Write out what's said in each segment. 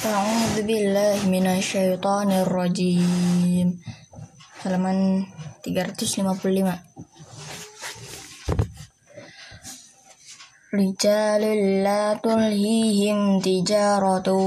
A'udzu billahi minasyaitonir rajim. Halaman 355. Rijalul la tulhihim tijaratu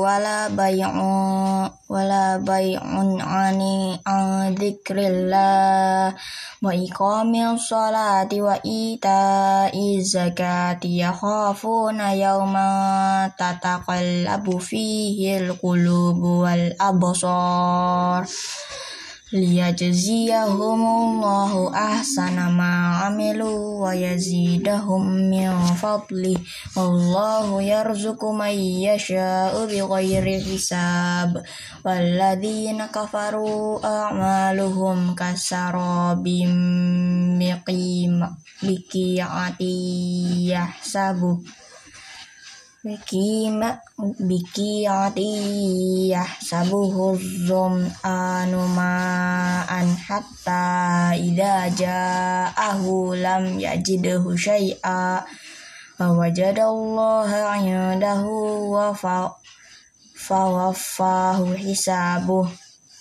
wala bay'un wala bay'un ani an dzikrillah wa iqamil salati wa ita'i zakati yakhafuna yawma tataqallabu fihi al-qulubu wal absar liyajziyahumullahu ahsana ma amilu wa yazidahum min fadli. Wallahu yarzuqu man yasha'u bighairi hisab. Walladzina kafaru a'maluhum kasarabim biqi'ati yahsabu Bikima bikiyati yahsabuhu anu ma'an hatta idza ja'ahu lam yajidhu syai'a. Wa wajadallaha 'indahu wa fawaffahu hisabuh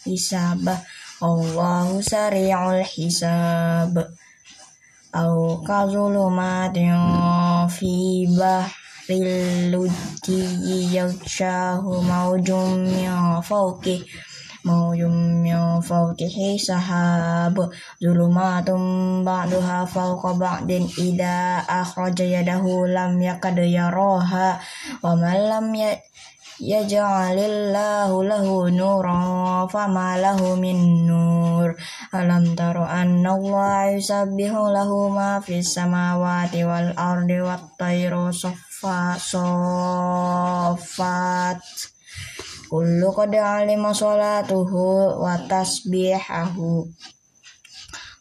hisabah. Allahu sari'ul hisab. Au kazulumatin fi rilluji yakshahu maujum fawqih maujum min fawqihi sahab zulumatum ba'duha fawqa ba'din idza akhraja yadahu lam yakad yaraha wa man lam ya yaj'alillahu lahu nuran fama lahu min nur. Alam taro anna Allah yusabbihu lahu ma fis samawati wal ardi wat tayru sofat kullu qad alima sholatuhu wa tasbihahu.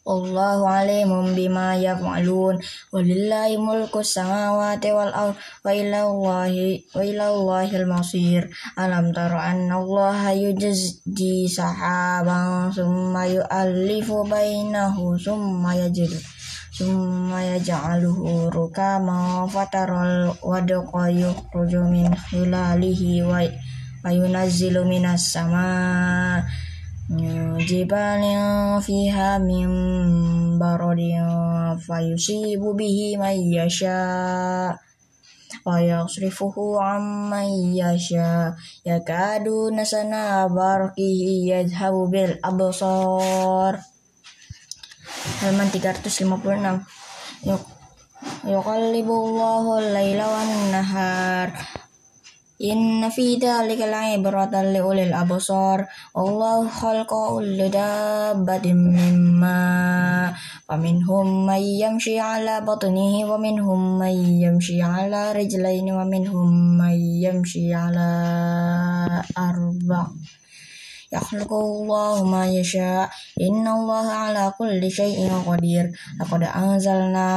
Allahu alimun bima yaf'alun. Walillahi mulku samawati wal ard wa ilallahi wa ilallahil masir. Alam tara anna Allah yujzi sahaban summa yu'allifu bainahu summa yajidu summa yaj'aluhu rukama fataral wadqa yukhruju min hilalihi wa yunazzilu minas sama jibalin fiha min barodin fayusibu bihi man yasha amman yasha yakadu nasana barqihi yadhhabu bil absar halaman 356 yuk yuqallibullahu al-laila nahar. Inna fi dzalika la'ibratan li ulil absar. Allahu khalaqa kulli dabbatin mimma. Wa minhum may yamshi 'ala batnihi wa minhum may yamshi 'ala rijlaini wa minhum may yamshi 'ala arba' yakhluqullahu ma yasha innallaha ala kulli syai'in qadir. Laqad anzalna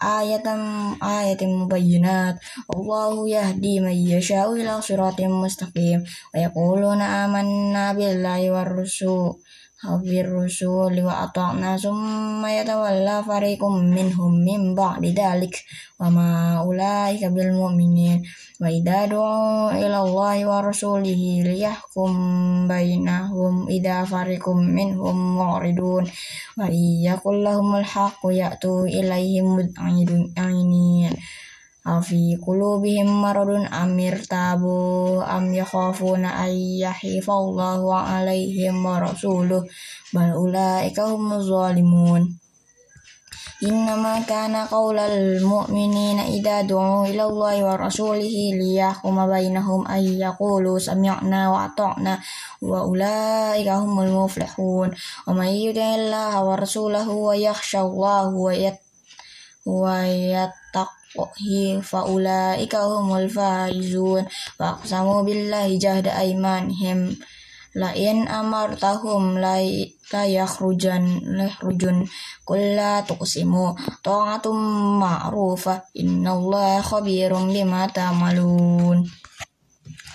ayatan ayatin mubayyinat. Allahu yahdi man yasha'u ila siratim mustaqim. Wa yaquluna amanna billahi war rusul Habir rusuli wa ata'na summa yatawalla fariqum minhum min ba'di dalik wa ma ulaika bil mu'minin. Wa idza du'u ila Allahi wa rasulihi liyahkum bainahum idza fariqum minhum mu'ridun. Wa أفي قلوبهم مرض أم ارتابوا أم يخافون أن يحيف الله عليهم ورسوله؟ بل أولئك هم الظالمون. إنما كان قول المؤمنين إذا دعوا إلى الله ورسوله ليحكم بينهم أن يقولوا سمعنا وأطعنا وأولئك هم المفلحون. ومن يدع الله ورسوله ويخشى الله ويت ويت faulaika humul faizun. Waqsamu billahi jahda aimanihim lain amar tahum lay yakhrujan lahrujun kulla tuqsimu ta'atum ma'rufa. Innallaha khabirum bima ta'malun.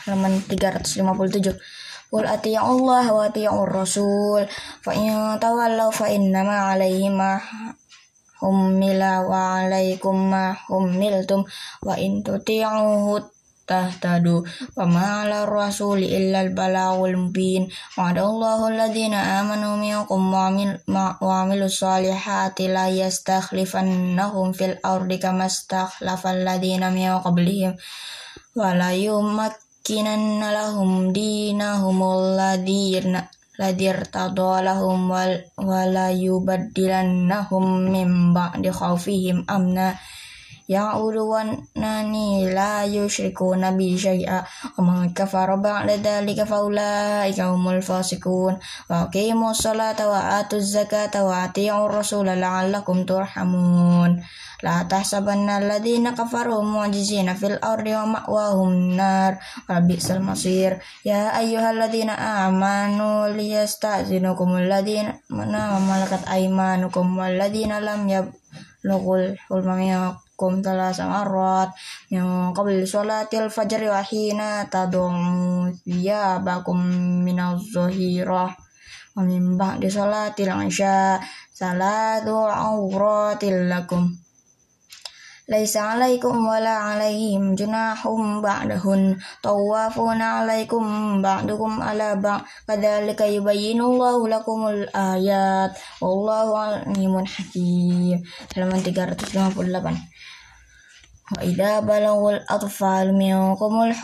Halaman 357 Qul yang Allah wa ati'u Rasul. Fa in tawallaw fa innama alaihi ma hummila wa alaikum ma hummiltum wa in tuti'uhu tahtadu wa ma 'ala rasuli illa al-balagul mubin. Wa'adallahu alladhina amanu minkum wa 'amilus solihati la yastakhlifannahum fil ardi kama stakhlafal ladhina min qablihim wa la yumakkinanna lahum dinahum alladhina ladirtadha lahum wala yubaddilannahum min ba'di amna ya'udwanani la yushrikuna bi syai'a. Wa man kafara ba'da dhalika fa ulaika humul fasiqun. Wa aqimus salata wa atuz zakata wa ati'ur rasula la'allakum turhamun. La tahsabanna alladhina kafaru mu'jizina fil ardi wa ma'wahum nar. Wa bi'sal masir. Ya ayyuhalladzina amanu liyasta'zinukum alladhina mana malakat aymanukum walladhina lam yablughul hulma minkum thalatha marrat min qabli sholatil fajri wa hina tad'u thiyabakum minaz zahirah. Wa min ba'di sholatil isya salatu awratil lakum. Laisa alaikum wala alaihim junahum ba'dahun. Tawafuna alaikum ba'dukum ala ba' kadzalika yubayyinu Allahu lakumul ayat. Wallahu alimun hakim. Halaman 358 wa idza balagul atfal minkumul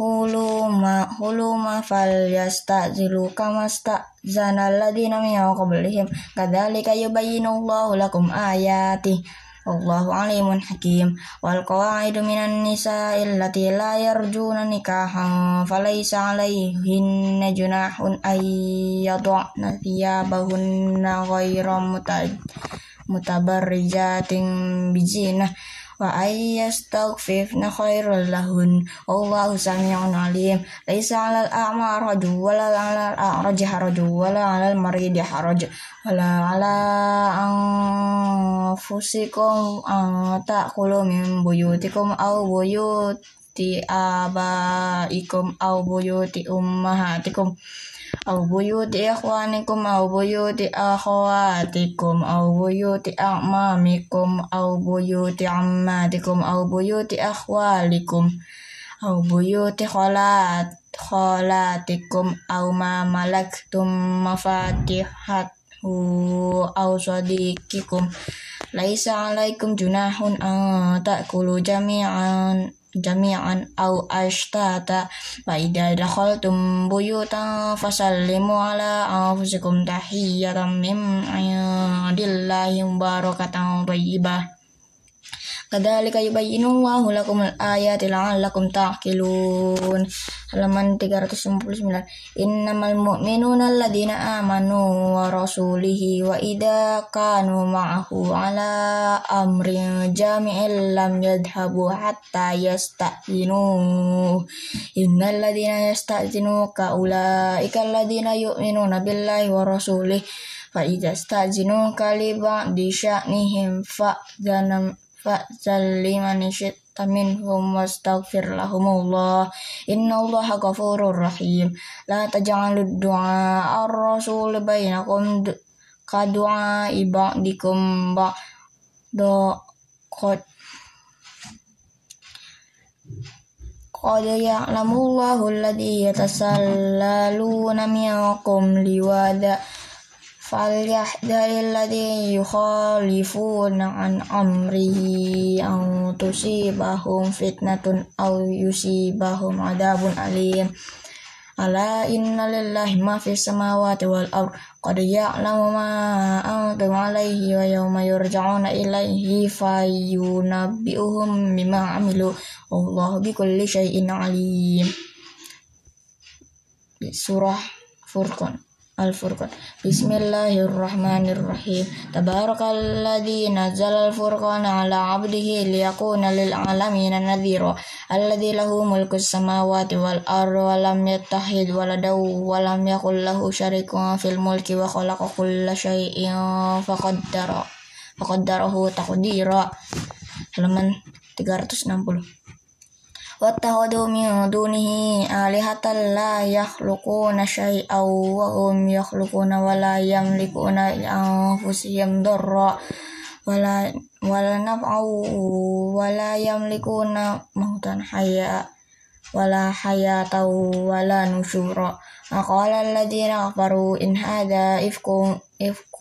huluma huluma falyastazilu kama sta'zana alladhina min qablihim kadzalika yubayyinu Allahu lakum ayati Wallahu alimun hakim wal qawaidu minan nisa'i allati la yarjuna nikahan falaysa alaihinna junahun ay yad'na thiyabahunna ghayra mutabarrijatin wa ayyastaghfifna khairul lahun. Wallahu sami'un alim. Laisa 'alal a'ma haraju wala 'alal a'raj haraju wala 'alal marid haraj. Wala 'ala anfusikum an ta'kulu min buyutikum aw buyuti abaikum aw buyuti ummahatikum aw buyuti ikhwanikum aw buyuti akhawatikum aw buyuti a'mamikum aw buyuti ammatikum aw buyuti akhwalikum aw buyuti khalat khalatikum aw ma malaktum mafatihathu aw sadiqikum. Laisa alaikum junahun an ta'kulu jami'an jami'an au ashtata wa idza dakhaltum buyutan fasallimu ala anfusikum tahiyatan min indillahi mubarakatan thayyibah Kadzalika yubayyinu Allahu lakumul ayati la'allakum ta'qilun. Halaman 359. Innamal mu'minuna alladziina amanu wa rasulihi wa idza kanu ma'ahu ala amrin jami'in lam yadhhabu hatta yasta'zinu. Innal ladziina yasta'zinuka ulaika alladziina yu'minuna billahi wa rasulihi fa idza sta'zinuka li ba'di sya'nihim fa'zanam fa'zal liman syi'ta minhum wastaghfir lahumullah. Innallaha ghafurur rahim. La taj'alud du'a ar-rasul bainakum ka du'a ibadikum ba'da qad qad ya'lamullahu alladhi yatasallaluna minkum liwada falyahdharil ladzi yukhalifuna an amrihi aw tusibahum fitnatun aw yusibahum adabun alim ala inna lillahi ma fis samawati wal ard qad ya'lamu ma antum alaihi wa yawma yurja'una ilaihi fayunabbi'uhum bima amilu wallahu bikulli syai'in alim surah Furqan Al-Furqan. Bismillahirrahmanirrahim. Tabarakalladzi nazzala al-furqana ala 'abdihi liyakuna lil 'alamin nadhira. Alladzi lahu mulku samawati wal ardi wa lam yattahid waladaw wa lam yakul lahu syarikun fil mulki wa khalaqa kulla syai'in faqaddara. Faqaddarahu taqdira. Halaman 360. واتخذوا من دونه آلهة لا يخلقون شيئا وهم يخلقون ولا يملكون لأنفسهم ضرا ولا ولا نفعا ولا يملكون موتا حيا ولا حياة ولا نشورا وقال الذين كفروا إن هذا إفك إفك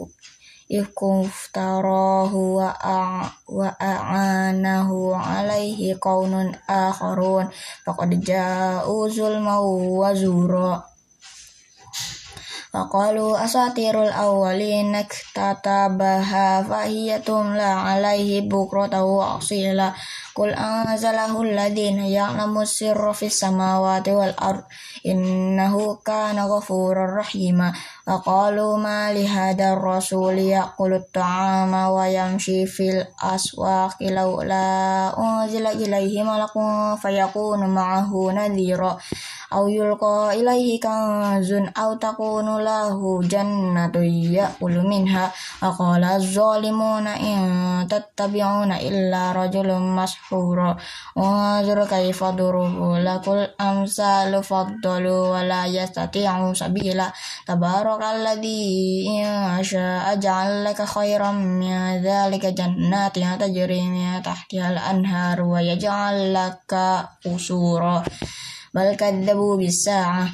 yahkum iftarahu wa a'anahu alaihi qaunun akharun. Faqad ja'u zulma wa zura. فقالوا أساطير الأولين اكتتبها فهي تملى عليه بكرة وأصيلا. قل أنزله الذين يعلم السر في السماوات والأرض إنه كان غفورا رحيما. وقالوا ما لهذا الرسول يأكل الطعام ويمشي في الأسواق لولا أنزل إليه ملك فيكون معه نذيرا. au yulqa ilaihi kanzun au takunu lahu jannatu ya'kulu minha. Aqala zalimuna in tattabi'una illa rajulun mashhura. Wa anzur kaifa durubu lakul amsalu faddalu wa la yastati'u sabila. Tabarakalladhi in ajal ja'alaka khairan min dhalika jannatin tajri min tahtihal anhar wa yaj'al laka usura kadzabu bis-sa'ah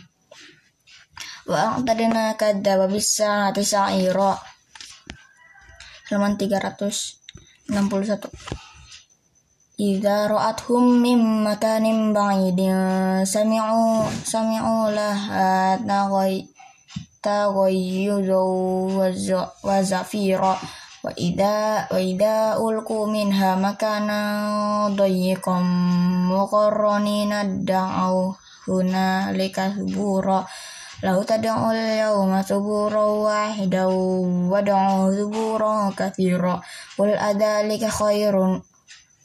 wa a'tadna kadzaba bis-sa'ati sa'ira halaman 361 Idza ra'athum min makanin ba'idin sami'u sami'u laha taghay taghayyuzu wa zafira wa idza wa idza ulqu minha makana dayyiqam muqarranina da'u huna lika subura lau tad'u al-yawma subura wahida wa da'u subura kathira. Qul adhalika khairun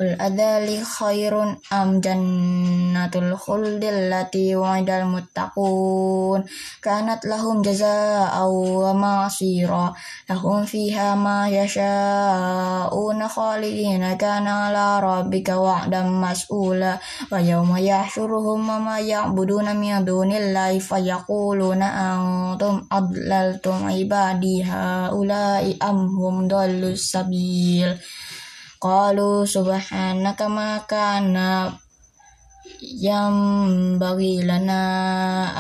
الأذل خير أم جنة الخلد التي وعد المتقون. كانت لهم جزاء ومعصيرا. لهم فيها ما يشاءون خالدين. كان على ربك وعدا مسؤولا. ويوم يحشرهم وما يعبدون من دون الله فيقولون أنتم أضللتم عبادي هؤلاء أم هم ضلوا السبيل. قالوا سبحانك ما كان ينبغي لنا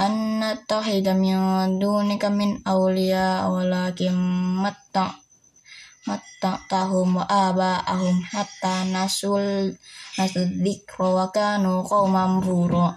أن نتخذ من دونك من أولياء ولكن متع متعتهم وآباءهم حتى نسوا الذكر وكانوا قوما بورا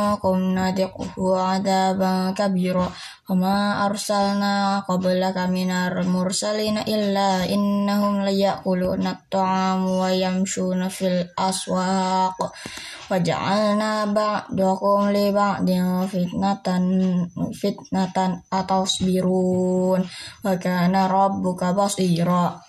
minkum nadiquhu adaban kabira wa ma arsalna qablaka minar mursalina illa innahum layakuluna at-ta'am wa yamshuna fil aswaq waja'alna ba'dakum li ba'din fitnatan fitnatan atasbirun wa kana rabbuka basira